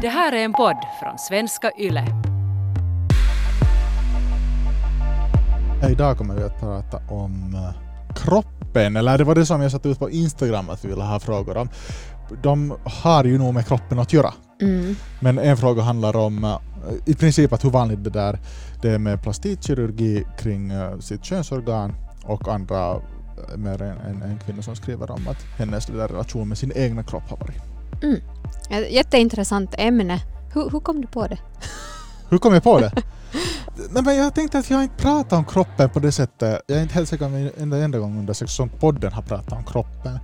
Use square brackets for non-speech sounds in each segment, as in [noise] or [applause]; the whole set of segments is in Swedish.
Det här är en podd från svenska YLE. Idag kommer vi att prata om eh, kroppen, eller det var det som jag satt ut på Instagram att vi ville ha frågor om. De har ju nog med kroppen att göra. Mm. Men en fråga handlar om eh, i princip att hur vanligt det där det är med plastikkirurgi kring eh, sitt könsorgan och andra med en, en, en kvinna som skriver om att hennes relation med sin egna kropp har varit. Mm. Jätteintressant ämne. Hur, hur kom du på det? [laughs] Hur kom jag på det? [laughs] Nej, men jag tänkte att jag inte pratat om kroppen på det sättet. Jag är inte helt säker om jag enda, enda gång under sexualpodden har pratat om kroppen.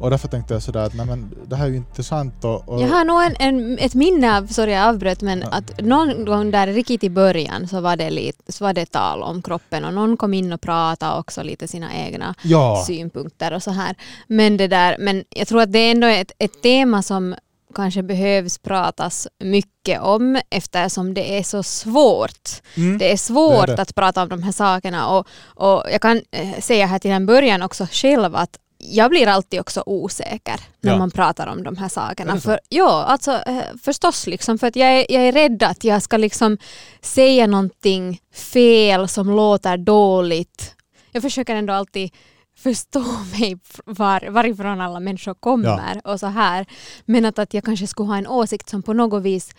Och därför tänkte jag sådär att nej, men det här är ju intressant och, och Jag har nog en, en, ett minne av, sorry jag avbröt, men Ja. att någon gång där riktigt i början så var, det lite, så var det tal om kroppen och någon kom in och pratade också lite sina egna ja, synpunkter och så här. Men, det där, men jag tror att det är ändå ett, ett tema som kanske behövs pratas mycket om eftersom det är så svårt. mm, Det är svårt Det är det. att prata om de här sakerna och, och jag kan eh, säga här till en början också själv att jag blir alltid också osäker när Ja. man pratar om de här Är sakerna. För, ja, alltså eh, förstås liksom, för att jag är, jag är rädd att jag ska liksom säga någonting fel som låter dåligt. Jag försöker ändå alltid förstå [laughs] mig var, varifrån alla människor kommer och så här. Men att, att jag kanske skulle ha en åsikt som på något vis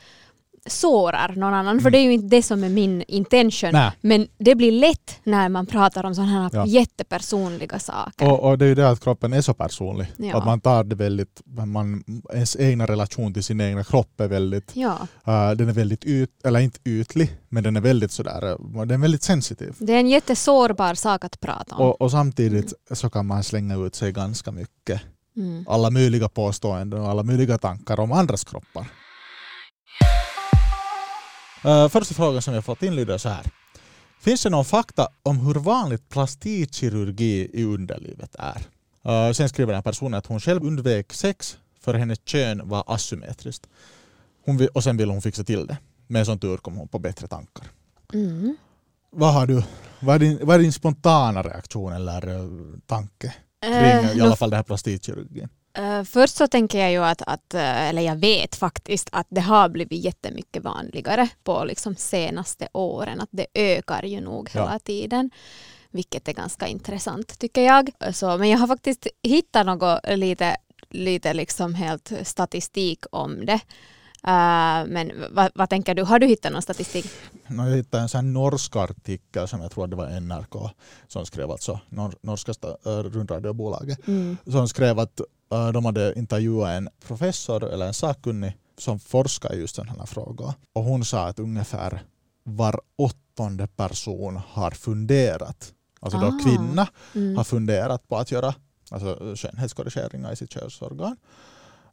sårar någon annan, för Mm. det är ju inte det som är min intention. Nej. Men det blir lätt när man pratar om sådana här Ja. jättepersonliga saker. och, och det är ju det att kroppen är så personlig. Ja. Att man tar det väldigt, man, ens egna relation till sin egna kropp är väldigt, Ja, uh, den är väldigt ut, eller inte ytlig, men den är väldigt sådär, uh, den är väldigt sensitiv. det är en jättesårbar sak att prata om. Och, och samtidigt så kan man slänga ut sig ganska mycket. Mm. Alla möjliga påståenden och alla möjliga tankar om andras kroppar. Uh, första frågan som jag fått in lyder så här. Finns det någon fakta om hur vanligt plastikkirurgi i underlivet är? Uh, sen skriver den här personen att hon själv undvek sex för hennes kön var asymmetriskt. Hon och sen ville hon fixa till det. Med sån tur kom hon på bättre tankar. Mm. Vad har du? Vad är din, vad är din spontana reaktion eller uh, tanke kring Eh, i alla fall den här plastikkirurgin? Eh, först så tänker jag ju att, att, eh, eller jag vet faktiskt att det har blivit jättemycket vanligare på liksom senaste åren. Att det ökar ju nog Ja. hela tiden. Vilket är ganska intressant tycker jag. Så, men jag har faktiskt hittat något lite, lite liksom helt statistik om det. Eh, men vad, vad tänker du? Har du hittat någon statistik? No, jag hittade en sån norsk artikel som jag tror det var NRK som skrev, alltså nor norska rundradiobolaget, Mm. som skrev att de hade intervjuat en professor eller en sakkunnig som forskar just den här frågan. Och hon sa att ungefär var åttonde person har funderat, alltså då Ah. kvinna, Mm. har funderat på att göra alltså, skönhetskorrigeringar i sitt könsorgan.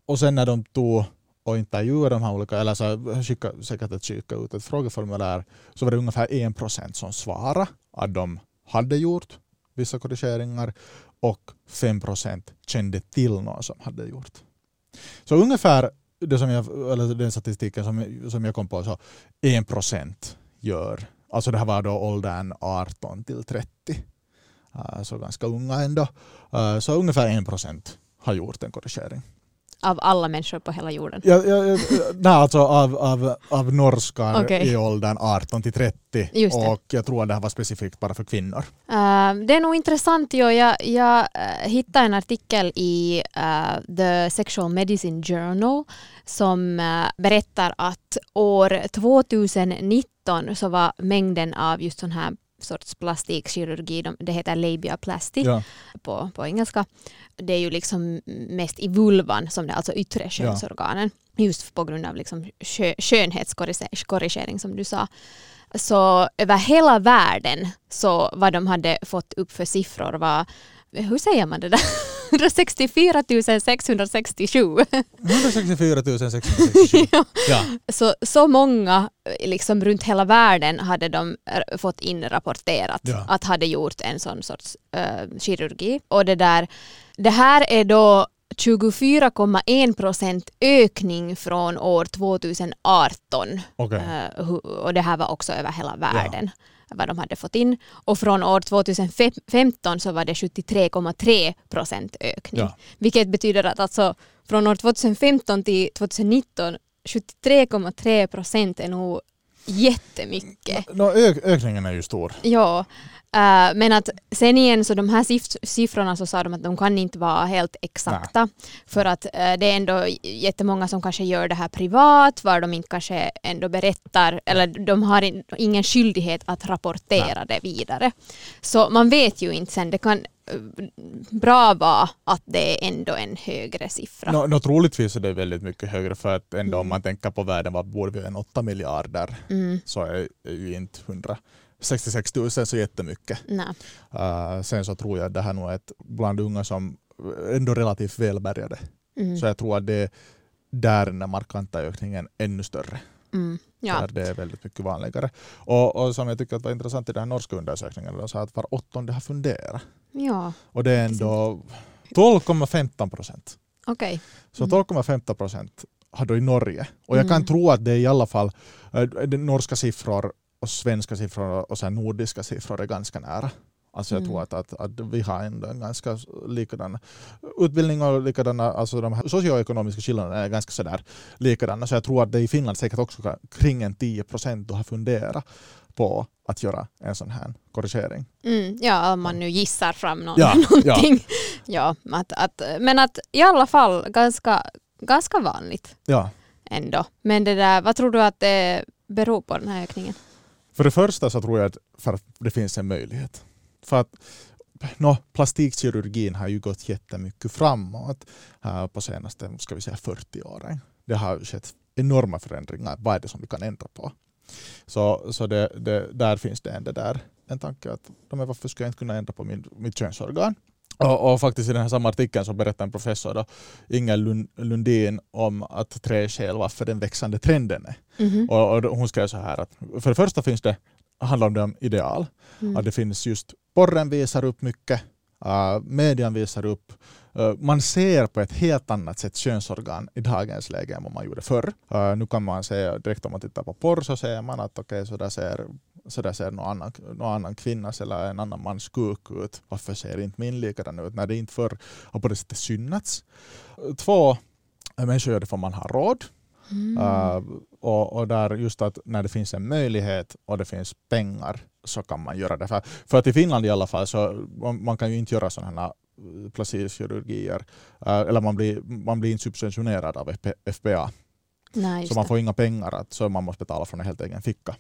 Och sen när de tog och intervjuade de här olika, eller så skicka, säkert att skicka ut ett frågeformulär, så var det ungefär en procent som svarade att de hade gjort vissa korrigeringar och 5 procent kände till någon som hade gjort. Så ungefär det som jag, eller den statistiken som, som jag kom på, så 1 procent gör, alltså det här var då åldern 18 till 30, ah, så ganska unga ändå. Ah, så ungefär 1 procent har gjort en korrigering. Av alla människor på hela jorden. Ja, ja, ja, nej, alltså av, av, av norskar Okej. i åldern 18 till 30 Just det. och jag tror att det här var specifikt bara för kvinnor. Eh, det är nog intressant. Jo. Jag, jag eh, hittade en artikel i eh, The Sexual Medicine Journal som eh, berättar att år 2019 så var mängden av just sån här sorts plastikkirurgi, de- det heter labiaplasty Ja. på, på engelska. Det är ju liksom mest i vulvan, som det, alltså yttre könsorganen. Just på grund av liksom kö, skönhetskorrigering som du sa. Så över hela världen så vad de hade fått upp för siffror var, hur säger man det där? [laughs] 164 667. 164 667. Ja. ja. Så, så många liksom runt hela världen hade de r- fått inrapporterat Ja. att hade gjort en sån sorts eh, kirurgi. Och det där, det här är då 24,1 procent ökning från år 2018. Okej. Eh, hu- och det här var också över hela världen vad de hade fått in. Och från år 2015 så var det 73,3 procent ökning. Ja. Vilket betyder att alltså från år 2015 till 2019 73,3 procent är nog jättemycket. No, ö- ökningen är ju stor. Ja, äh, men att sen igen så de här siff- siffrorna så sa de att de kan inte vara helt exakta. För att äh, det är ändå jättemånga som kanske gör det här privat var de inte kanske ändå berättar eller de har in, ingen skyldighet att rapportera det vidare. Så man vet ju inte sen, det kan äh, bra vara att det är ändå en högre siffra. No, no, troligtvis är det väldigt mycket högre för att ändå om Mm. man tänker på världen vad borde vi en 8 miljarder? Mm, så är, är ju inte 166 000 så jättemycket. nej. Uh, sen så tror jag att det här nog är ett bland unga som ändå relativt välbärgade. Mm, Så jag tror att det där är den markanta ökningen ännu större. mm, ja. Där det är väldigt mycket vanligare. Och, och som jag tycker att var intressant i den här norska undersökningen, de sa att var åttonde har funderat. ja, Och det är ändå 12,15 procent. okej. Så Mm. 12,15 procent har då i Norge. Och jag kan Mm. tro att det är i alla fall det norska siffror och svenska siffror och här nordiska siffror är ganska nära. Alltså jag Mm. tror att, att, att vi har en ganska likadan utbildning och likadana, alltså de här socioekonomiska skillnaderna är ganska sådär likadana. Så jag tror att det i Finland säkert också kan- kring en 10 procent har funderat på att göra en sån här korrigering. Mm, ja, om man nu gissar fram nå- [laughs] Ja, någonting. Ja. att, att, men att i alla fall ganska, ganska vanligt Ja. ändå. Men det där, vad tror du att det beror på den här ökningen? För det första så tror jag att för att det finns en möjlighet. För att no, plastikkirurgin har ju gått jättemycket framåt uh, på senaste ska vi säga 40 åren. Det har skett enorma förändringar. Vad är det som vi kan ändra på? Så, så det, det, där finns det en, det där, en tanke att men varför ska jag inte kunna ändra på min, mitt könsorgan? Och, och faktiskt i den här samma artikeln så berättar en professor, då, Inger Lund, Lundin, om att tre skäl varför den växande trenden är. Mhm. Och, och hon skrev så här att för det första finns det, handlar det om ideal. Mm. Att det finns just, porren visar upp mycket, uh, median visar upp, uh, man ser på ett helt annat sätt könsorgan i dagens läge än vad man gjorde förr. Uh, nu kan man säga direkt om man tittar på porr så ser man att okej okay, så där ser så där ser någon annan, någon annan kvinnas eller en annan mans kuk ut. Varför ser inte min likadan ut när det inte förr har på det sättet synats? Två, människor gör det för man har råd. Mm. Uh, och, och där just att när det finns en möjlighet och det finns pengar så kan man göra det. För, för att i Finland i alla fall så man, man kan ju inte göra sådana här plastikkirurgier uh, eller man blir, man blir inte subventionerad av FP, FBA. Nej, Så man det. får inga pengar att, så man måste betala från en helt egen ficka.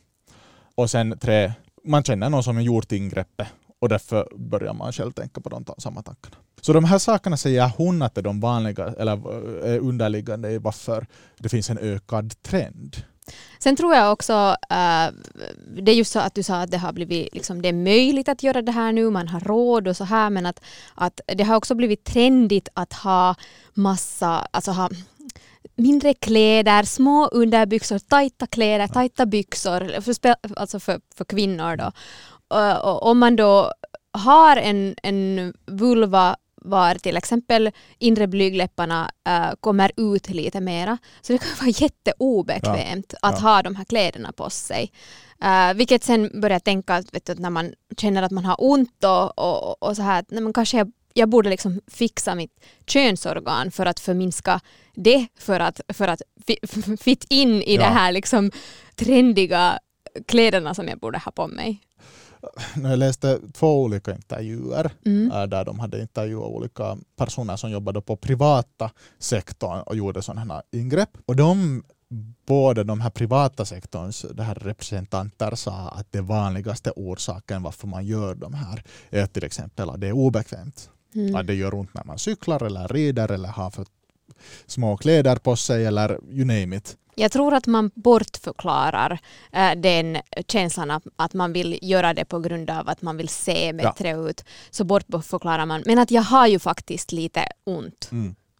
Och sen tre, man känner någon som har gjort ingreppet och därför börjar man själv tänka på de samma tankarna. Så de här sakerna säger hon att är de vanliga eller eh, är underliggande i varför det finns en ökad trend. Sen tror jag också, eh, det är just så att du sa att det har blivit, liksom, det är möjligt att göra det här nu, man har råd och så här, men att, att det har också blivit trendigt att ha massa, alltså ha mindre kläder, små underbyxor, tajta kläder, tajta byxor, för, alltså för, för kvinnor då. Och, och om man då har en, en vulva var till exempel inre blygdläpparna äh, kommer ut lite mera. Så det kan vara [laughs] jätteobekvämt att ha de här kläderna på sig. Uh, vilket sen börjar tänka att, vet du, när man känner att man har ont och, och, och så här, att nej, men kanske jag, jag borde liksom fixa mitt könsorgan för att förminska det, för att, för att fi, [laughs] fit in i Ja. det här liksom trendiga kläderna som jag borde ha på mig. När jag läste två olika intervjuer Mm. äh, där de hade intervjuat olika personer som jobbade på privata sektorn och gjorde sådana här ingrepp. Och de, båda de här privata sektorns det här representanter sa att det vanligaste orsaken varför man gör de här är till exempel att det är obekvämt. Mm. Att det gör ont när man cyklar eller rider eller har för små kläder på sig eller you name it. Jag tror att man bortförklarar äh, den känslan att, man vill göra det på grund av att man vill se bättre ut. Så bortförklarar man, men att jag har ju faktiskt lite ont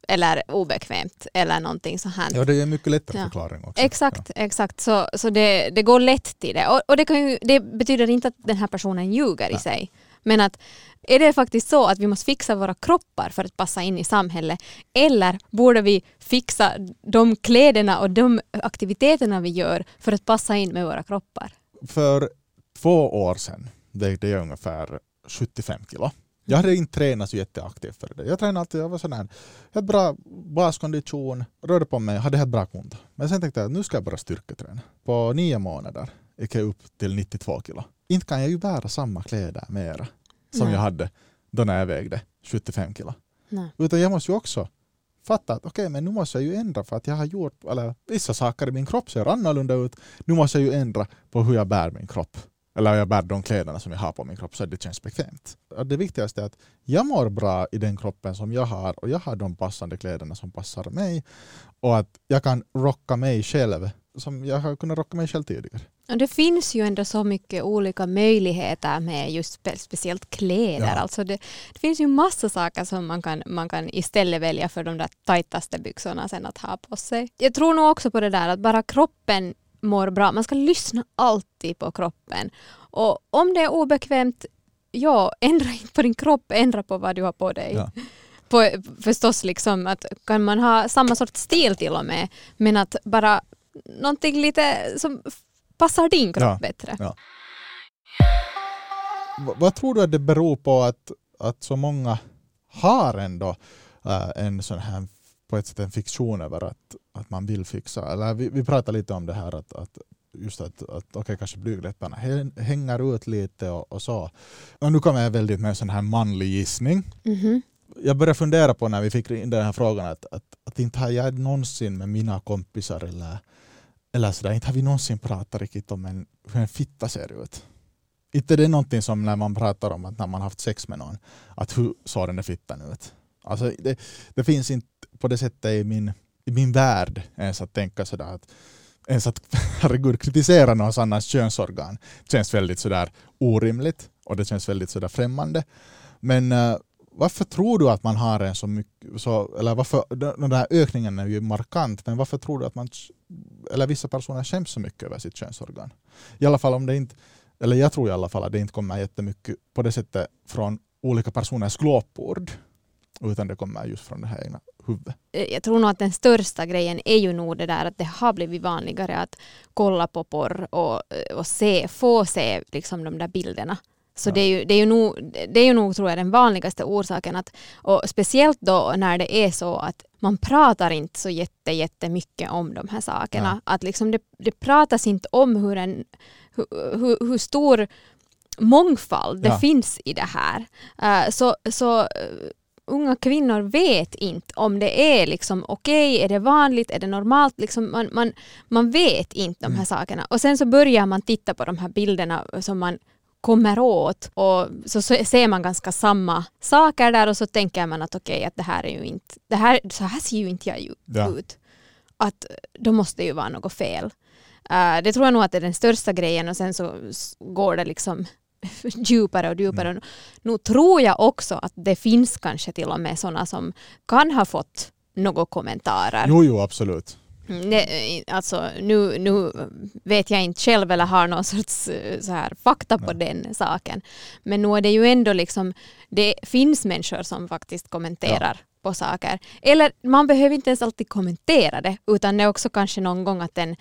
eller obekvämt eller någonting så här. Ja, det är en mycket lättare Ja. förklaring också. Exakt, exakt. Så, så det, det går lätt till det. Och, och det, ju, det betyder inte att den här personen ljuger i Nej. sig. Men att är det faktiskt så att vi måste fixa våra kroppar för att passa in i samhället? Eller borde vi fixa de kläderna och de aktiviteterna vi gör för att passa in med våra kroppar? För två år sedan vägde jag ungefär 75 kilo. Jag hade inte tränat så jätteaktivt för det. Jag tränade alltid, jag var sån här, helt bra baskondition, rörde på mig, hade helt bra konto. Men sen tänkte jag att nu ska jag bara styrketräna. På nio månader gick jag upp till 92 kilo. Inte kan jag ju bära samma kläder mera som Nej. jag hade då när jag vägde 75 kilo. Nej. Utan jag måste ju också fatta att okej, men nu måste jag ju ändra för att jag har gjort eller, vissa saker i min kropp ser annorlunda ut. Nu måste jag ju ändra på hur jag bär min kropp. Eller hur jag bär de kläderna som jag har på min kropp så att det känns bekvämt. Och Det viktigaste är att jag mår bra i den kroppen som jag har och jag har de passande kläderna som passar mig. Och att jag kan rocka mig själv som jag har kunnat rocka mig själv tidigare. Det finns ju ändå så mycket olika möjligheter med just spe, speciellt kläder. Ja. Alltså det, det finns ju massa saker som man kan, man kan istället välja för de där tajtaste byxorna sen att ha på sig. Jag tror nog också på det där att bara kroppen mår bra. Man ska lyssna alltid på kroppen. Och om det är obekvämt, ja, ändra inte på din kropp, ändra på vad du har på dig. Ja. [laughs] På, förstås liksom att kan man ha samma sorts stil till och med, men att bara någonting lite som passar din kropp Ja. bättre. Ja. Vad tror du att det beror på att, att så många har ändå äh, en sån här på ett sätt en fiktion över att, att man vill fixa, eller vi, vi pratar lite om det här att, att just att, att okej, kanske blygdläpparna hä- hänger ut lite och, och så. Och nu kommer jag väldigt med en sån här manlig gissning. Mhm. Jag började fundera på när vi fick in den här frågan att, att, att inte har jag någonsin med mina kompisar eller, eller sådär, inte har vi någonsin pratat riktigt om en, hur en fitta ser ut. Inte är det någonting som när man pratar om att när man haft sex med någon, att hur såg den där fittan ut? Alltså det, det finns inte på det sättet i min, i min värld ens att tänka sådär att ens att [laughs] herregud kritisera någons annans könsorgan känns väldigt sådär orimligt och det känns väldigt sådär främmande. Men eh, varför tror du att man har en så mycket, så, eller varför, den där ökningen är ju markant, men varför tror du att man, eller vissa personer skäms så mycket över sitt könsorgan? I alla fall om det inte, eller jag tror i alla fall att det inte kommer jättemycket på det sättet från olika personers glåpord, utan det kommer just från det här egna huvudet. Eh, jag tror nog att den största grejen är ju nog det där att det har blivit vanligare att kolla på porr och, eh, och se, få se liksom de där bilderna. Så Ja. det, är ju, det, är ju nog, det är ju nog tror jag den vanligaste orsaken att, och speciellt då när det är så att man pratar inte så jätte, jättemycket om de här sakerna. Att liksom det, det pratas inte om hur, en, hur, hur, hur stor mångfald det Ja. finns i det här. Eh, så, så eh, unga kvinnor vet inte om det är liksom okej, är det vanligt, är det normalt? Liksom man, man, man vet inte de här Mm. sakerna. Och sen så börjar man titta på de här bilderna som man kommer åt och så, ser man ganska samma saker där och så tänker man att okej, att det här är ju inte, det här, så här ser ju inte jag ju Ja. ut. Att då måste det ju vara något fel. Eh, det tror jag nog att det är den största grejen och sen så går det liksom [laughs] djupare och djupare. Mm. Nu tror jag också att det finns kanske till och med sådana som kan ha fått några kommentarer. Jo, jo, absolut. Mm, Det, alltså, nu, nu vet jag inte själv eller har någon [laughs] sorts eh, så här, fakta på Nej. den saken. Men nu är det ju ändå liksom, det finns människor som faktiskt kommenterar på saker. Eller man behöver inte ens alltid kommentera det, utan det är också kanske någon gång att en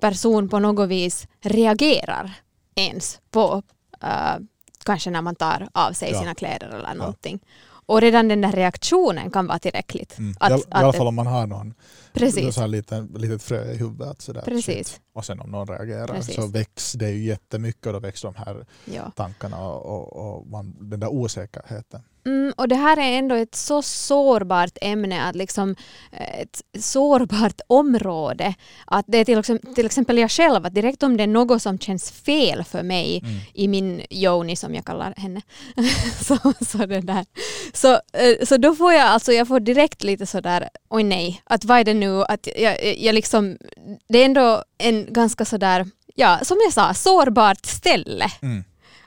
person på något vis reagerar ens på eh, kanske när man tar av sig Ja. sina kläder eller någonting. Och redan den där reaktionen kan vara tillräckligt. Mm. Att- I, all, I alla att- fall om man har någon Precis. så här liten, litet frö i huvudet. Sådär. Precis. Shit. Och sen om någon reagerar Precis. så väcks det ju jättemycket och då väcks de här Ja. tankarna och, och, och man, den där osäkerheten. Mm, och det här är ändå ett så sårbart ämne, att liksom, eh, ett sårbart [laughs] område. Att det är till, exempel, till exempel jag själv, att direkt om det är något som känns fel för mig Mm. i min Joni som jag kallar henne. [laughs] så, så, det där. Så, eh, så då får jag alltså, jag får direkt lite sådär, oj nej, att vad är det nu, att jag, jag liksom, det är ändå en ganska sådär, ja som jag sa, sårbart ställe. Mm.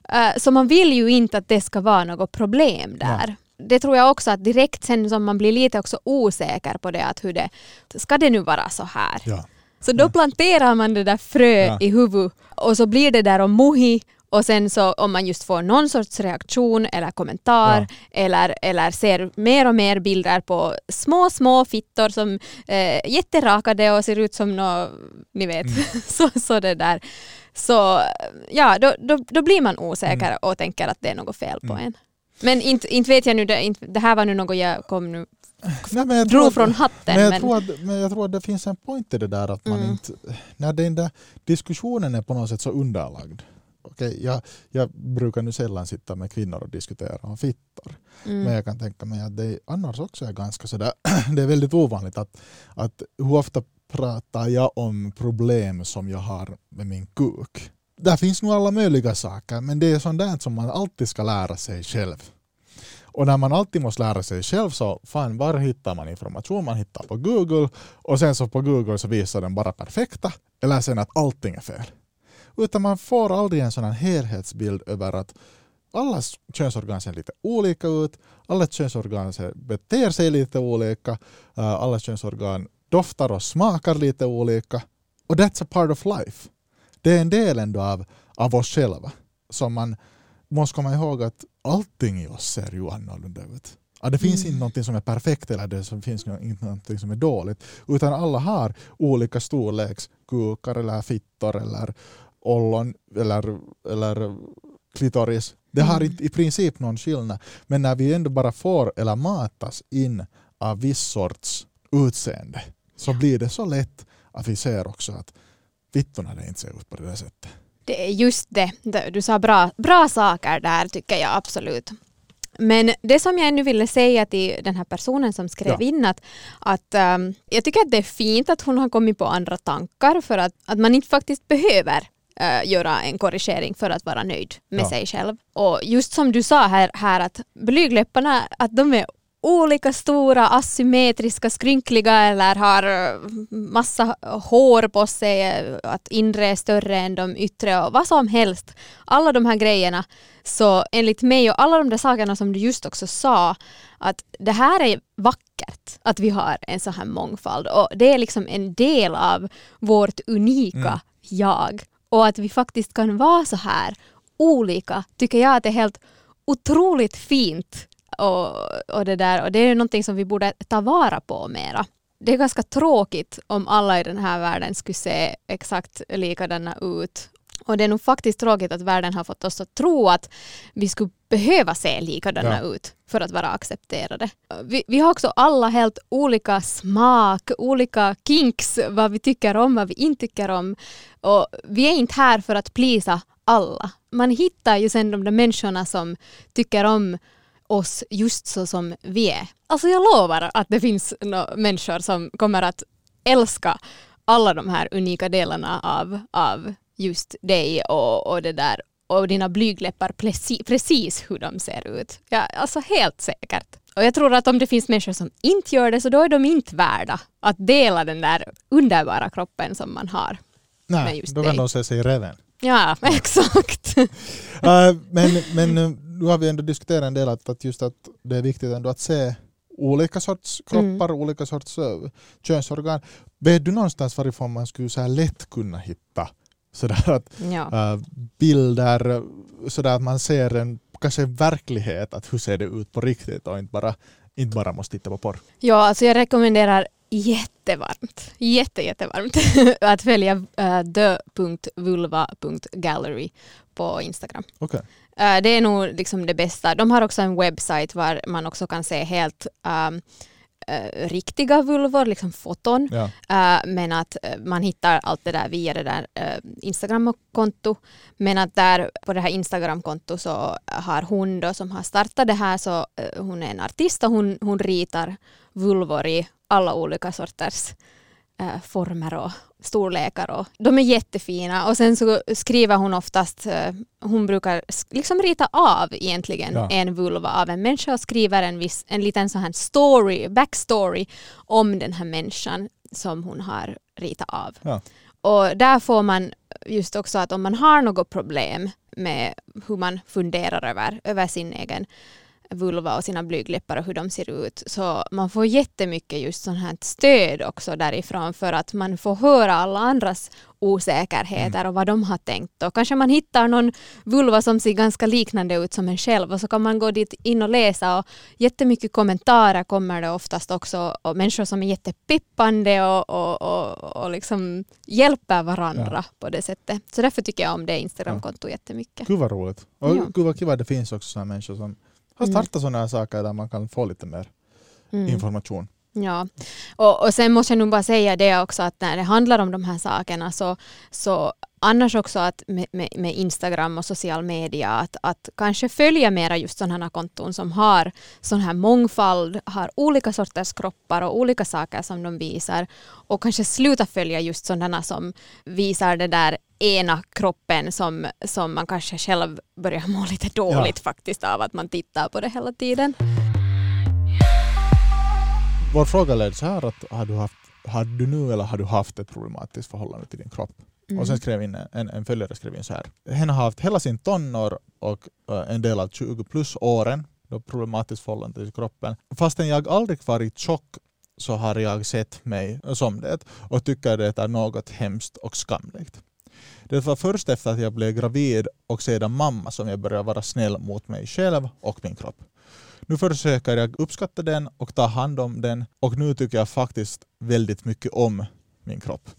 Eh, Så man vill ju inte att det ska vara något problem där. Det tror jag också att direkt sen som man blir lite också osäker på det att hur det, ska det nu vara så här? Ja. Så då planterar man det där frö Ja. i huvudet och så blir det där om mohi och sen så om man just får någon sorts reaktion eller kommentar Ja. eller, eller ser mer och mer bilder på små, små fittor som eh, jätterakade och ser ut som nå, ni vet, Mm. [laughs] så, så det där. Så ja, då, då, då blir man osäker Mm. och tänker att det är något fel på Mm. en. Men inte, inte vet jag nu, det, inte, det här var nu något jag kom nu, Nej, men jag tror drog att- från hatten. Men jag, men- tror att, men jag tror att det finns en point i det där att man Mm. inte... När den där diskussionen är på något sätt så underlagd. Okej, jag, jag brukar nu sällan sitta med kvinnor och diskutera om fittor. mm. Men jag kan tänka mig att det annars också är ganska sådär, [clears throat] det är väldigt ovanligt att, att hur ofta pratar jag om problem som jag har med min kuk. Där finns nog alla möjliga saker men det är sånt där som man alltid ska lära sig själv. Och när man alltid måste lära sig själv så fan var hittar man information? Man hittar på Google och sen så på Google så visar den bara perfekta eller sen att allting är fel. Utan man får aldrig en sån här helhetsbild över att allas könsorgan ser lite olika ut, alla könsorgan beter sig lite olika, uh, alla könsorgan doftar och smakar lite olika. Och that's a part of life. Det är en del ändå av, av oss själva. Som man måste komma ihåg att allting i oss ser ju annorlunda ut. Ja, det finns Mm. inte någonting som är perfekt eller det som finns inte någonting som är dåligt. Utan alla har olika storleks kukar eller fittor eller ollon eller, eller klitoris. Det har Mm. inte i princip någon skillnad. Men när vi ändå bara får eller matas in av viss sorts utseende så blir det så lätt att vi ser också att fittorna det inte ser ut på det där sättet. Det är just det. Du sa bra, bra saker där tycker jag absolut. Men det som jag ännu ville säga till den här personen som skrev Ja. in att, att ehm, jag tycker att det är fint att hon har kommit på andra tankar för att, att man inte faktiskt behöver eh, göra en korrigering för att vara nöjd med Ja. sig själv. Och just som du sa här, här att blygdläpparna att de är olika stora, asymmetriska, skrynkliga eller har eh, massa hår på sig, eh, att inre är större än de yttre och vad som helst. Alla de här grejerna. Så enligt mig och alla de där sakerna som du just också sa, att det här är vackert att vi har en så här mångfald och det är liksom en del av vårt unika Mm. jag. Och att vi faktiskt kan vara så här olika tycker jag att det är helt otroligt fint och, och, det där, och det är någonting som vi borde ta vara på mera. Det är ganska tråkigt om alla i den här världen skulle se exakt likadana ut. Och det är nog faktiskt tråkigt att världen har fått oss att tro att vi skulle behöva se likadana Ja. ut för att vara accepterade. Vi, vi har också alla helt olika smak, olika kinks, vad vi tycker om, vad vi inte tycker om. Och vi är inte här för att plisa alla. Man hittar ju sen de där människorna som tycker om oss just så som vi är. Alltså jag lovar att det finns no människor som kommer att älska alla de här unika delarna av, av just dig och, och det där och dina blygläppar precis, precis hur de ser ut. Ja, alltså helt säkert. Och jag tror att om det finns människor som inte gör det så då är de inte värda att dela den där underbara kroppen som man har. Nej, just då vänder de sig sig i reven. Ja, [laughs] exakt. Eh, men, men eh, nu har vi ändå diskuterat en del att, att just att det är viktigt ändå att se olika sorts kroppar, olika sorts uh, könsorgan. Vet du någonstans varifrån man skulle så här lätt kunna hitta sådär att, ja. eh, bilder, sådär att man ser en kanske verklighet, att hur ser det ut på riktigt och inte bara, inte bara måste titta på porr. Ja, alltså jag rekommenderar jättevarmt, jätte, jättevarmt [laughs] att följa uh, the.vulva.gallery på Instagram. Okej. Eh, det är nog liksom det bästa. De har också en webbsite var man också kan se helt um, eh, riktiga vulvor, liksom foton. Ja. Eh, men att eh, man hittar allt det där via det där uh, Instagram-konto. Men att där på det här Instagram-konto så har hon då som har startat det här så eh, hon är en artist och hon, hon ritar vulvor i alla olika sorters former och storlekar och de är jättefina och sen så skriver hon oftast, eh, hon brukar liksom rita av egentligen Ja. en vulva av en människa och skriver en, viss, en liten sån här story, backstory om den här människan som hon har ritat av. Ja. Och där får man just också att om man har något problem med hur man funderar över, över sin egen vulva och sina blygdläppar och hur de ser ut. Så man får jättemycket just sånt här stöd också därifrån för att man får höra alla andras osäkerheter och vad de har tänkt. Och kanske man hittar någon vulva som ser ganska liknande ut som en själv och så kan man gå dit in och läsa och jättemycket kommentarer kommer det oftast också och människor som är jättepippande och, och, och, och liksom hjälper varandra på det sättet. Så därför tycker jag om det Instagramkontot jättemycket. Gud vad roligt. Och Ja. gud vad kul att det finns också sådana människor som Och starta sådana här saker där man kan få lite mer Mm. information. Ja, och, och sen måste jag nog bara säga det också att när det handlar om de här sakerna så, så annars också att med, med, med Instagram och social media att, att kanske följa mera just sådana här konton som har sån här mångfald, har olika sorters kroppar och olika saker som de visar och kanske sluta följa just sådana som visar det där ena kroppen som, som man kanske själv börjar må lite dåligt faktiskt av att man tittar på det hela tiden. Vår fråga led så här att har du, haft, har du nu eller har du haft ett problematiskt förhållande till din kropp? Mm. Och sen skrev in en, en följare skrev in så här. Hen har haft hela sin tonår och eh, en del av 20 plus åren då problematiskt förhållande till kroppen. Fastän jag aldrig varit tjock så har jag sett mig som det och tycker det är något hemskt och skamligt. Det var först efter att jag blev gravid och sedan mamma som jag började vara snäll mot mig själv och min kropp. Nu försöker jag uppskatta den och ta hand om den och nu tycker jag faktiskt väldigt mycket om min kropp.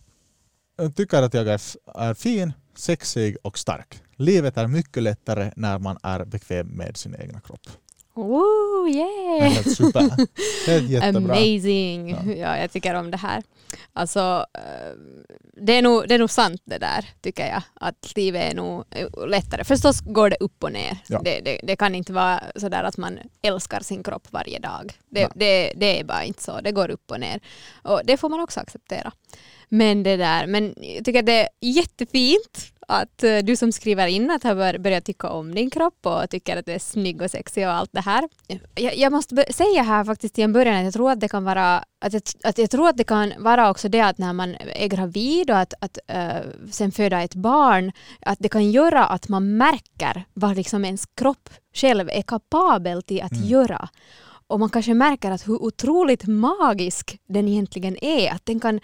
Jag tycker att jag är, är fin, sexig och stark. Livet är mycket lättare när man är bekväm med sin egna kropp. Det är yeah! Helt super. Helt jättebra. Amazing! Ja. Ja. jag tycker om det här. Alltså, eh, det är, nog, det är nog sant det där, tycker jag. Att livet är nog eh, lättare. Förstås går det upp och ner. Ja. Det, det, det kan inte vara sådär att man älskar sin kropp varje dag. Det, det, det är bara inte så. Det går upp och ner. Och det får man också acceptera. Men det där, men jag tycker det är jättefint att eh, du som skriver in att har bör- börjat tycka om din kropp och tycker att du är snygg och sexig och allt det här. Jag, jag måste säga här faktiskt i en början att jag tror att det kan vara att jag, att jag tror att det kan vara också det att när man är gravid och att, att eh, sen föda ett barn att det kan göra att man märker vad liksom ens kropp själv är kapabel till att Mm. göra. Och man kanske märker att hur otroligt magisk den egentligen är. Att den kan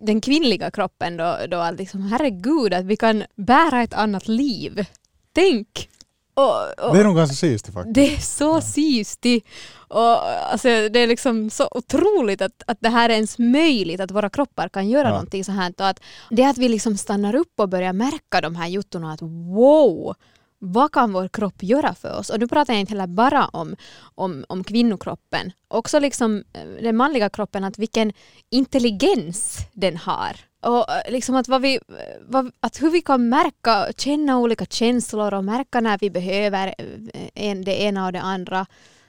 den kvinnliga kroppen då, då att liksom, herregud, att vi kan bära ett annat liv. Tänk! Och, och, Det är nog ganska sist faktiskt. det är så sistigt. Och alltså, det är liksom så otroligt att, att det här är ens möjligt, att våra kroppar kan göra Ja. någonting så här. Och att det att vi liksom stannar upp och börjar märka de här juttorna, att wow, vad kan vår kropp göra för oss? Och nu pratar jag inte heller bara om, om, om kvinnokroppen, också liksom eh, den manliga kroppen, att vilken intelligens den har. Och eh, liksom att, vad vi, eh, vad, att hur vi kan märka, känna olika känslor och märka när vi behöver en, det ena och det andra.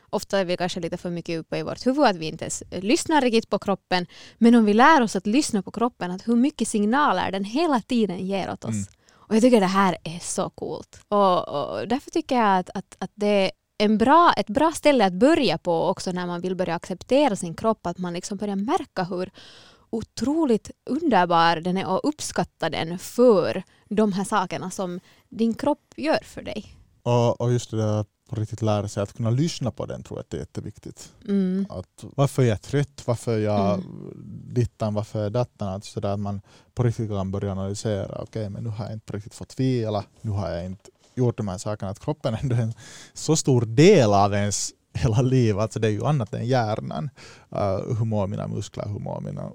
Ofta är vi kanske lite för mycket uppe i vårt huvud att vi inte ens lyssnar riktigt på kroppen. Men om vi lär oss att lyssna på kroppen, att hur mycket signaler den hela tiden ger åt oss. Mm. Och jag tycker det här är så coolt. Och, och därför tycker jag att, att, att det är en bra, ett bra ställe att börja på också när man vill börja acceptera sin kropp. Att man liksom börjar märka hur otroligt underbar den är och uppskatta den för de här sakerna som din kropp gör för dig. Och, och just det där att på riktigt lära sig att kunna lyssna på den tror jag att det är jätteviktigt. Mm. Att varför är jag trött? Varför är jag Mm. dittan? Varför är jag dattan? Att sådär att man på riktigt kan börja analysera. Okej, men nu har jag inte på riktigt fått vila. Nu har jag inte gjort de här sakerna. Att kroppen ändå är en så stor del av ens hela liv. Alltså det är ju annat än hjärnan. Uh, hur mår mina muskler? Hur mår mina...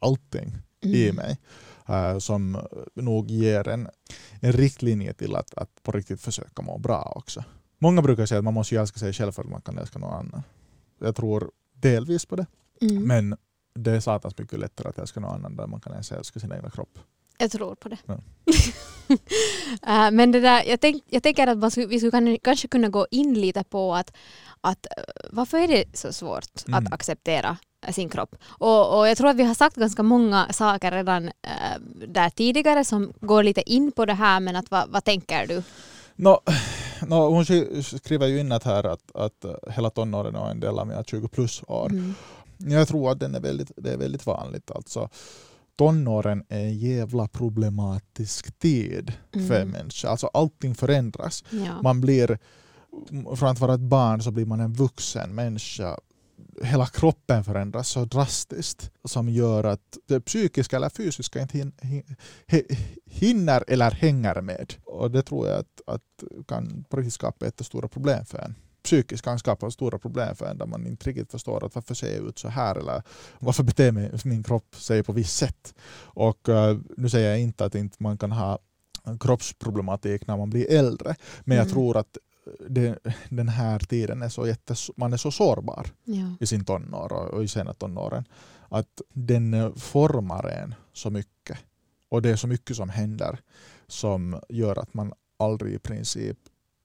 Allting i Mm. mig. eh, som nog ger en, en riktlinje till att, att på riktigt försöka må bra också. Många brukar säga att man måste ju älska sig själv för att man kan älska någon annan. Jag tror delvis på det, Mm. men det är satans mycket lättare att älska någon annan där man kan ens älska sin egna kropp. Jag tror på det. Ja. Äh, [laughs] men det där, jag, tänk, jag tänker att skulle, vi skulle kan, kanske kunna gå in lite på att, att äh, varför är det så svårt Mm. att acceptera äh, sin kropp? Och, och jag tror att vi har sagt ganska många saker redan äh, där tidigare som går lite in på det här men att, vad, vad tänker du? Nå, nå, hon sk- skriver ju in att här att, att eh, hela tonåren är en del av mina 20 plus år. Mm. Jag tror att den är väldigt, det är väldigt vanligt. Alltså, tonåren är en jävla problematisk tid för Mm. människa. Alltså, allting förändras. Ja. Man blir, från att vara ett barn så blir man en vuxen människa. Hela kroppen förändras så drastiskt som gör att det psykiska eller fysiska inte hin, hin, hi- hinner eller hänger med. Och det tror jag att, att kan på riktigt skapa jättestora problem för en. Psykiskt kan skapa stora problem för en där man inte riktigt förstår att varför ser jag ut så här eller varför beter mig, min kropp sig på visst sätt. Och eh, nu säger jag inte att inte man kan ha kroppsproblematik när man blir äldre. Men jag Mm. tror att det, den här tiden är så jättes, man är så sårbar Ja. i sin tonår och, och i sena tonåren. Att den formar en så mycket. Och det är så mycket som händer som gör att man aldrig i princip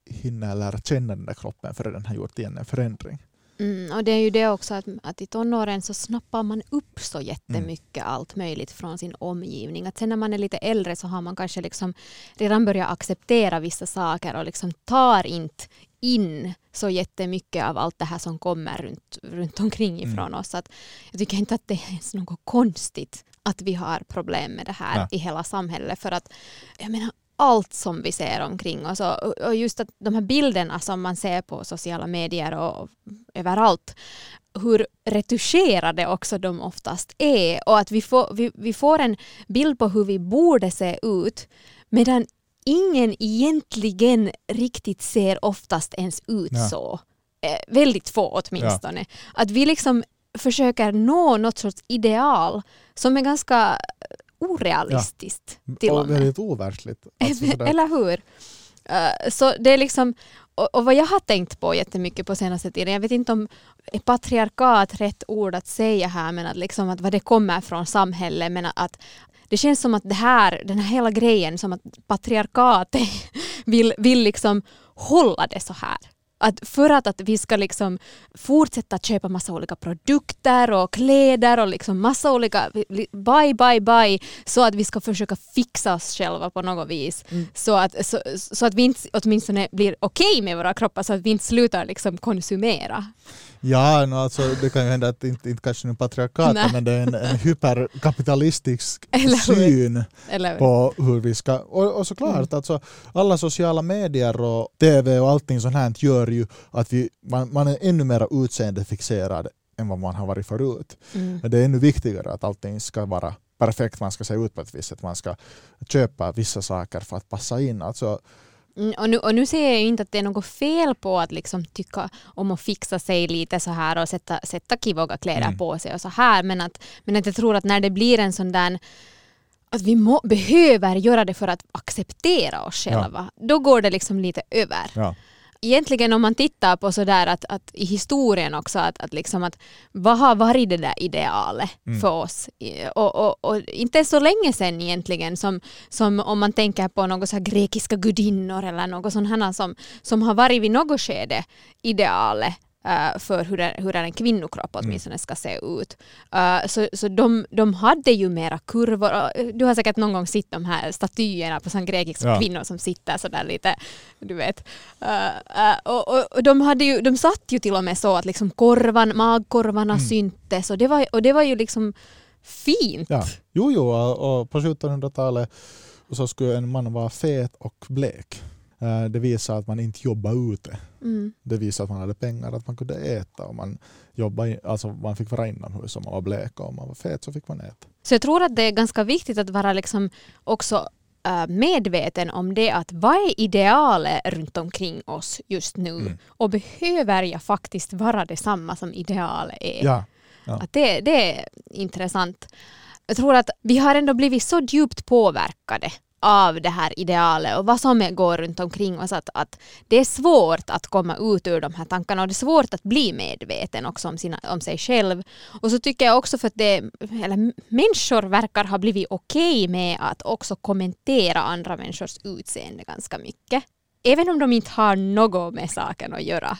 hinner lära känna den där kroppen förrän den har gjort igen en förändring. Mm, och det är ju det också att, att i tonåren så snappar man upp så jättemycket allt möjligt från sin omgivning. Att sen när man är lite äldre så har man kanske liksom redan börjat acceptera vissa saker och liksom tar inte in så jättemycket av allt det här som kommer runt, runt omkring ifrån Mm. oss. Att jag tycker inte att det är ens något konstigt att vi har problem med det här Nej. i hela samhället. För att jag menar, allt som vi ser omkring oss och, och just att de här bilderna som man ser på sociala medier och överallt hur retuscherade också de oftast är och att vi får, vi, vi får en bild på hur vi borde se ut medan ingen egentligen riktigt ser oftast ens ut Ja. så. Eh, väldigt få åtminstone. Att vi liksom försöker nå något sorts ideal som är ganska orealistiskt till och och med. väldigt overkligt. [laughs] Alltså Eller hur? Eh, så det är liksom, och, och vad jag har tänkt på jättemycket på senaste tiden, jag vet inte om är patriarkat rätt ord att säga här, men att, liksom att vad det kommer från samhället, men att det känns som att det här, den här hela grejen, som att patriarkatet [laughs] vill, vill liksom hålla det så här. Att för att, att vi ska liksom fortsätta köpa massa olika produkter och kläder och liksom massa olika buy, buy, buy så att vi ska försöka fixa oss själva på något vis. Så, att, så, så att vi inte åtminstone blir okej med våra kroppar så att vi inte slutar liksom konsumera. Ja, no, alltså, det kan ju hända att inte, inte kanske en patriarkat Nej. men det är en, en [laughs] hyperkapitalistisk syn Eller? på hur vi ska... Och, och såklart, alltså, alla sociala medier och TV och allting sånt här gör ju att vi, man, man är ännu mer utseendefixerad än vad man har varit förut. Mm. Det är ännu viktigare att allting ska vara perfekt, man ska se ut på ett visst sätt, man ska köpa vissa saker för att passa in. Alltså, Mm, och, nu, och nu ser jag inte att det är något fel på att liksom tycka om att fixa sig lite så här och sätta, sätta kivoga kläder Mm. på sig och så här. Men att, men att jag tror att när det blir en sån där att vi må, behöver göra det för att acceptera oss själva, då går det liksom lite över. ja. Egentligen om man tittar på sådär att, att i historien också, att, att, liksom att vad har varit det där idealet Mm. för oss? Och, och, och inte så länge sedan egentligen som, som om man tänker på något så grekiska gudinnor eller något sånt här som, som har varit vid något skede idealet eh, för hur, det, hur en kvinnokropp åtminstone ska se ut. Eh, så så de, de hade ju mera kurvor. Eh, Du har säkert någon gång sett de här statyerna på sån grekiska Ja. kvinnor som sitter sådär lite, du vet. Eh, och, och, och de, hade ju, de satt ju till och med så att liksom korvan, magkorvarna Mm. syntes och det, var, och det var ju liksom fint. Ja. Jo, jo, och på 1700-talet så skulle en man vara fet och blek. Eh, Det visar att man inte jobbar ute. Mm. Det visar att man hade pengar, att man kunde äta. Och man, jobbade, alltså man fick vara inomhus om man var blek och om man var fet så fick man äta. Så jag tror att det är ganska viktigt att vara liksom också eh, medveten om det att vad är idealet runt omkring oss just nu Mm. och behöver jag faktiskt vara detsamma som idealet är? Ja, Ja. Att det, det är intressant. Jag tror att vi har ändå blivit så djupt påverkade av det här idealet och vad som går runt omkring oss att, att det är svårt att komma ut ur de här tankarna och det är svårt att bli medveten också om, sina, om sig själv. Och så tycker jag också för att det, eller människor verkar ha blivit okej med att också kommentera andra människors utseende ganska mycket. Även om de inte har något med saken att göra.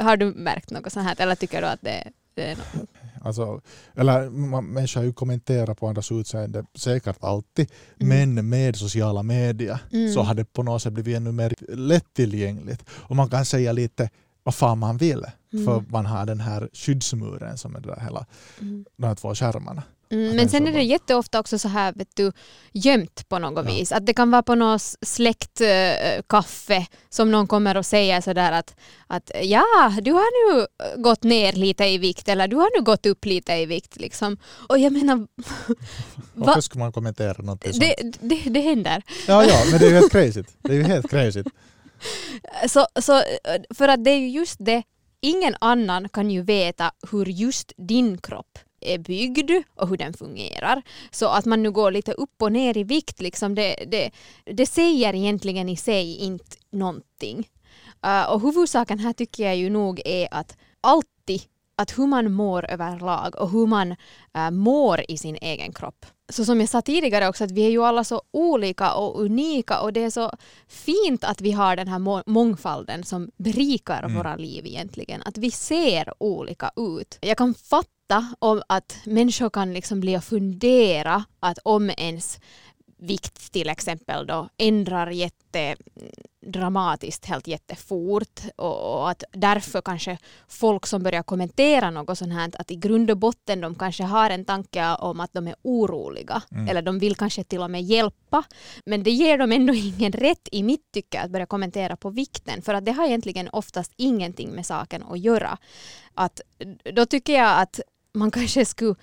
Har du märkt något sånt här eller tycker du att det, det är något? Alltså, eller man, människor har ju kommenterat på andras utseende säkert alltid, Mm. men med sociala medier Mm. så har det på något sätt blivit ännu mer lättillgängligt. Och man kan säga lite vad fan man vill, Mm. för man har den här skyddsmuren som är det där hela, Mm. de här två skärmarna. Mm, men sen är det jätteofta också så här vet du, gömt på något Ja. vis. Att det kan vara på något släktkaffe kaffe som någon kommer och säger sådär att, att ja, du har nu eh, gått ner lite i vikt eller du har nu gått upp lite i vikt. Liksom. Och jag menar, [laughs] Varför ska man kommentera någonting sånt? det, det, det händer. Ja, ja, men det är ju helt crazy. Det är ju helt crazy. [laughs] Så, så, eh, för att det är ju just det, ingen annan kan ju veta hur just din kropp är byggd och hur den fungerar. Så att man nu går lite upp och ner i vikt, liksom det, det, det säger egentligen i sig inte någonting. Uh, och huvudsaken här tycker jag ju nog är att alltid att hur man mår överlag och hur man uh, mår i sin egen kropp. Så som jag sa tidigare också att vi är ju alla så olika och unika och det är så fint att vi har den här må mångfalden som berikar mm. våra liv egentligen. Att vi ser olika ut. Jag kan fatta om att människor kan liksom bli och fundera att om ens vikt till exempel då ändrar jättedramatiskt helt jättefort och, och att därför kanske folk som börjar kommentera något sånt här att i grund och botten de kanske har en tanke om att de är oroliga mm. eller de vill kanske till och med hjälpa men det ger dem ändå [laughs] ingen rätt i mitt tycke att börja kommentera på vikten för att det har egentligen oftast ingenting med saken att göra. Att, då tycker jag att man kanske skulle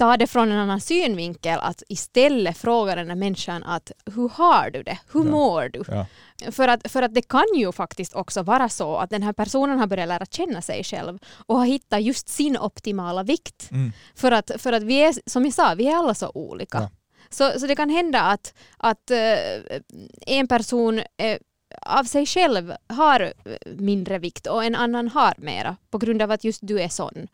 ta det från en annan synvinkel, att istället fråga den här människan att hur har du det? Hur ja. mår du? Ja. För, att, för att det kan ju faktiskt också vara så att den här personen har börjat lära känna sig själv och har hittat just sin optimala vikt. Mm. För, att, för att vi är, som jag sa, vi är alla så olika. Ja. Så, så det kan hända att, att uh, en person uh, av sig själv har mindre vikt och en annan har mera på grund av att just du är sån.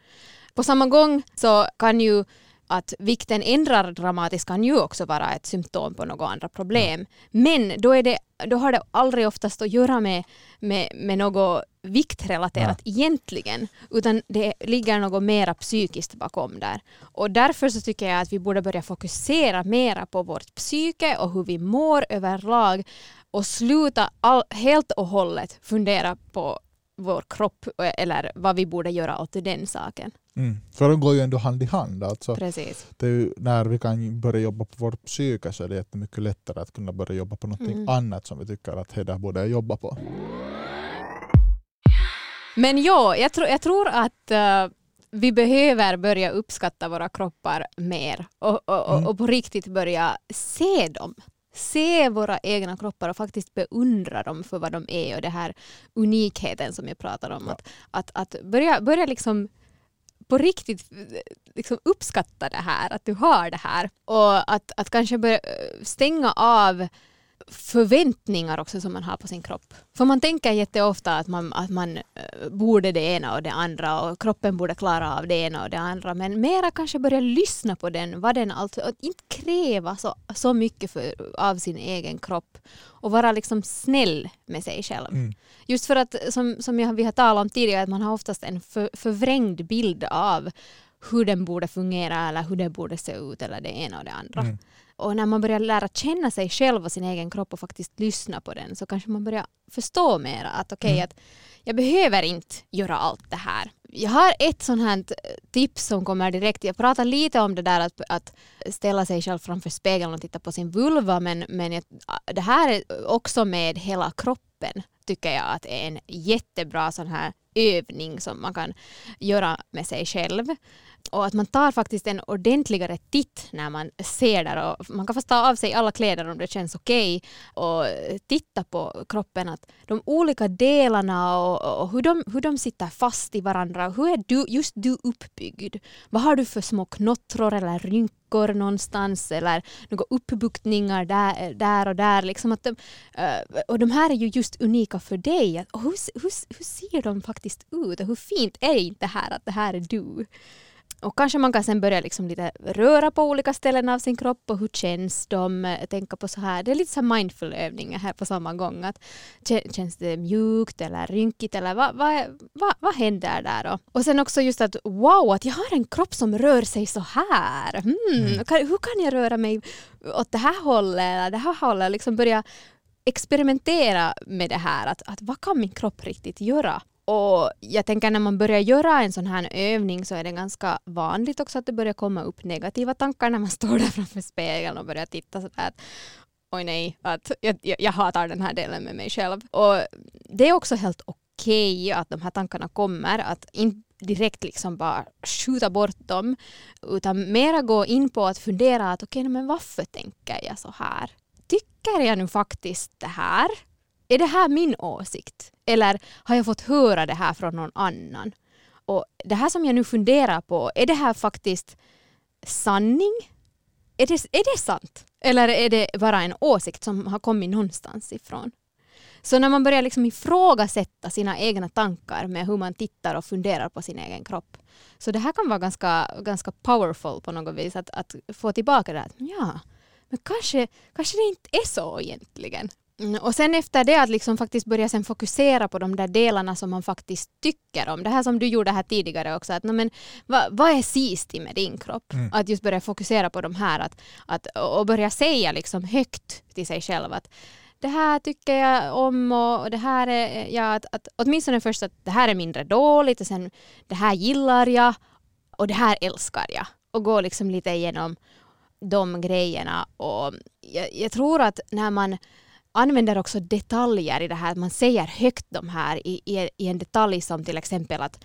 På samma gång så kan ju att vikten ändrar dramatiskt kan ju också vara ett symptom på något andra problem. Men då, är det, då har det aldrig oftast att göra med, med, med något viktrelaterat ja. egentligen, utan det ligger något mera psykiskt bakom där. Och därför så tycker jag att vi borde börja fokusera mera på vårt psyke och hur vi mår överlag och sluta all, helt och hållet fundera på vår kropp eller vad vi borde göra åt den saken. Mm. För de går ju ändå hand i hand. Alltså, Precis. När vi kan börja jobba på vårt psyke så är det jättemycket lättare att kunna börja jobba på något mm. annat som vi tycker att det borde jobba på. Men ja, jag, tro, jag tror att uh, vi behöver börja uppskatta våra kroppar mer och, och, mm. och på riktigt börja se dem se våra egna kroppar och faktiskt beundra dem för vad de är och det här unikheten som jag pratar om. Ja. Att, att, att börja, börja liksom på riktigt eh, liksom uppskatta det här, att du har det här. Och att, att kanske börja eh, stänga av förväntningar också som man har på sin kropp. För man tänker jätteofta att man, att man eh, borde det ena och det andra och kroppen borde klara av det ena och det andra men mera kanske börja lyssna på den, vad den alltså, och inte kräva så, så mycket för, av sin egen kropp och vara liksom snäll med sig själv. Mm. Just för att som, som jag, vi har talat om tidigare att man har oftast en för, förvrängd bild av hur den borde fungera eller hur det borde se ut eller det ena och det andra. Mm. Och när man börjar lära känna sig själv och sin egen kropp och faktiskt lyssna på den så kanske man börjar förstå mer att okej okay, mm. att jag behöver inte göra allt det här. Jag har ett sånt här tips som kommer direkt. Jag pratar lite om det där att, att ställa sig själv framför spegeln och titta på sin vulva men, men jag, det här är också med hela kroppen tycker jag att är en jättebra sån här övning som man kan göra med sig själv och att man tar faktiskt en ordentligare titt när man ser där och man kan fast ta av sig alla kläder om det känns okej okay, och titta på kroppen att de olika delarna och, och, hur, de, hur de sitter fast i varandra. Hur är du, just du uppbyggd? Vad har du för små knottror eller rynkor någonstans eller några uppbuktningar där, där och där. Liksom att de, eh, och de här är ju just unika för dig. Och hur, hur, hur ser de faktiskt ut och hur fint är inte det här att det här är du? Och kanske man kan sen börja liksom lite röra på olika ställen av sin kropp och hur känns de? Tänka på så här, det är lite så mindful övningar här på samma gång. Att, känns det mjukt eller rynkigt eller vad, vad, vad, vad händer där då? Och sen också just att wow, att jag har en kropp som rör sig så här. Hmm, mm. kan, hur kan jag röra mig åt det här hållet eller det här hållet? Liksom börja experimentera med det här. Att, att vad kan min kropp riktigt göra? Och jag tänker när man börjar göra en sån här övning så är det ganska vanligt också att det börjar komma upp negativa tankar när man [laughs] står där framför spegeln och börjar titta sådär att oj nej, att jag, jag, jag hatar den här delen med mig själv. Och det är också helt okej okay att de här tankarna kommer, att inte direkt liksom bara skjuta bort dem, utan mera gå in på att fundera att okej, okay, men varför tänker jag så här? Tycker jag nu faktiskt det här? Är det här min åsikt? Eller har jag fått höra det här från någon annan? Och det här som jag nu funderar på, är det här faktiskt sanning? Är det, är det sant? Eller är det bara en åsikt som har kommit någonstans ifrån? Så när man börjar liksom ifrågasätta sina egna tankar med hur man tittar och funderar på sin egen kropp. Så det här kan vara ganska, ganska powerful på något vis, att, att få tillbaka det här. ja, men kanske, kanske det inte är så egentligen. Mm, och sen efter det att liksom faktiskt börja sen fokusera på de där delarna som man faktiskt tycker om. Det här som du gjorde här tidigare också. Att, men, vad, vad är sisti med din kropp? Mm. Att just börja fokusera på de här att, att, och börja säga liksom högt till sig själv att det här tycker jag om och det här är, ja, att, att åtminstone först att det här är mindre dåligt och sen det här gillar jag och det här älskar jag. Och gå liksom lite igenom de grejerna och jag, jag tror att när man använder också detaljer i det här, man säger högt de här i, i, i en detalj som till exempel att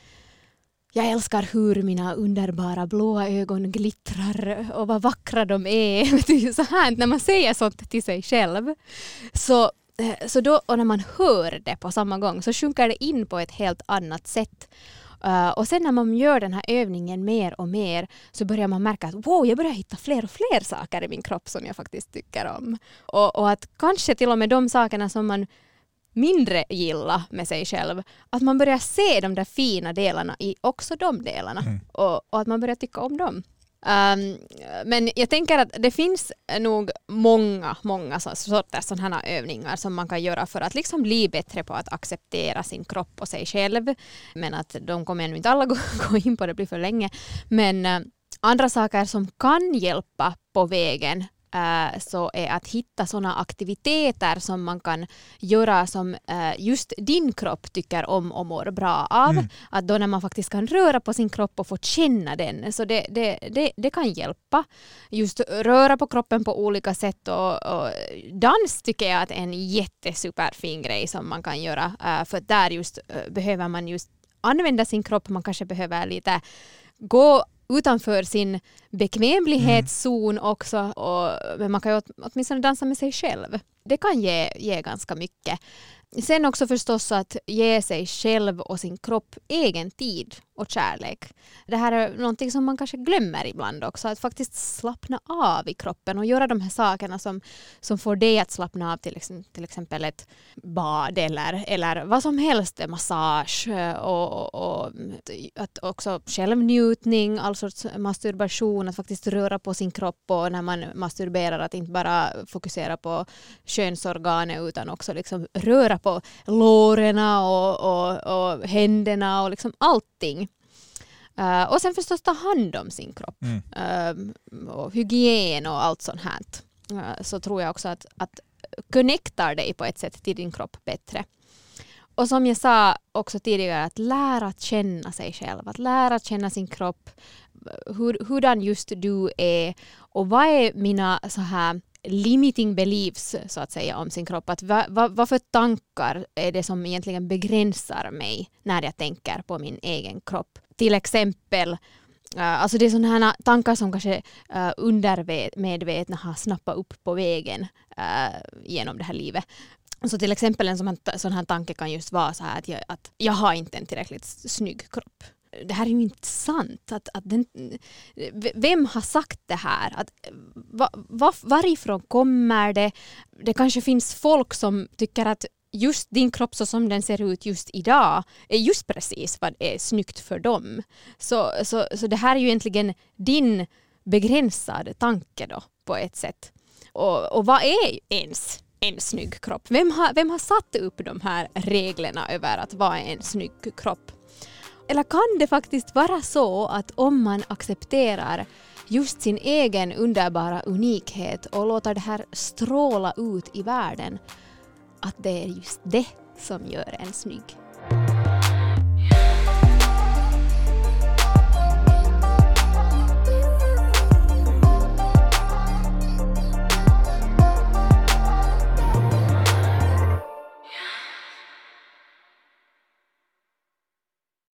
jag älskar hur mina underbara blåa ögon glittrar och vad vackra de är. [laughs] så här, när man säger sånt till sig själv så, eh, så då, och när man hör det på samma gång så sjunker det in på ett helt annat sätt. Uh, och sen när man gör den här övningen mer och mer så börjar man märka att wow, jag börjar hitta fler och fler saker i min kropp som jag faktiskt tycker om. Och, och att kanske till och med de sakerna som man mindre gilla med sig själv, att man börjar se de där fina delarna i också de delarna mm. och, och, att man börjar tycka om dem. Um, men jag tänker att det finns nog många, många sorters sådana här övningar som man kan göra för att liksom bli bättre på att acceptera sin kropp och sig själv. Men att de kommer ännu inte alla [laughs] gå, gå in på, det blir för länge. Men uh, andra saker som kan hjälpa på vägen Uh, så är att hitta sådana aktiviteter som man kan göra som uh, just din kropp tycker om och mår bra av. Mm. Att då när man faktiskt kan röra på sin kropp och få känna den, så det, det, det, det kan hjälpa. Just röra på kroppen på olika sätt och, och dans tycker jag att är en jättesuperfin grej som man kan göra. Uh, för där just behöver man just använda sin kropp, man kanske behöver lite gå utanför sin bekvämlighetszon mm. också. Och, men man kan ju åtminstone dansa med sig själv. Det kan ge, ge ganska mycket. Sen också förstås att ge sig själv och sin kropp egen tid och kärlek. Det här är någonting som man kanske glömmer ibland också, att faktiskt slappna av i kroppen och göra de här sakerna som, som får dig att slappna av, till, till exempel ett bad eller, eller vad som helst, massage eh, och, och, och att också självnjutning, all sorts masturbation, att faktiskt röra på sin kropp och när man masturberar att inte bara fokusera på könsorganet utan också liksom röra på låren och, och, och händerna och liksom allting. Uh, och sen förstås ta hand om sin kropp. Mm. Uh, och hygien och allt sånt här. Uh, så tror jag också att, att connectar dig på ett sätt till din kropp bättre. Och som jag sa också tidigare, att lära känna sig själv, att lära känna sin kropp, hur, hurdan just du är och vad är mina så här limiting beliefs så att säga om sin kropp. Att va, va, vad för tankar är det som egentligen begränsar mig när jag tänker på min egen kropp? Till exempel Uh, alltså det är sådana tankar som kanske uh, undermedvetna har snappat upp på vägen uh, genom det här livet. Så till exempel en sån här, sån här tanke kan just vara så här att jag, att jag har inte en tillräckligt snygg kropp det här är ju inte sant. Att, att den, vem har sagt det här? Att, va, va, varifrån kommer det? Det kanske finns folk som tycker att just din kropp så som den ser ut just idag är just precis vad är snyggt för dem. Så, så, så det här är ju egentligen din begränsade tanke då på ett sätt. Och, och vad är ens en snygg kropp? Vem har, vem har satt upp de här reglerna över att vad är en snygg kropp? Eller kan det faktiskt vara så att om man accepterar just sin egen underbara unikhet och låter det här stråla ut i världen, att det är just det som gör en snygg?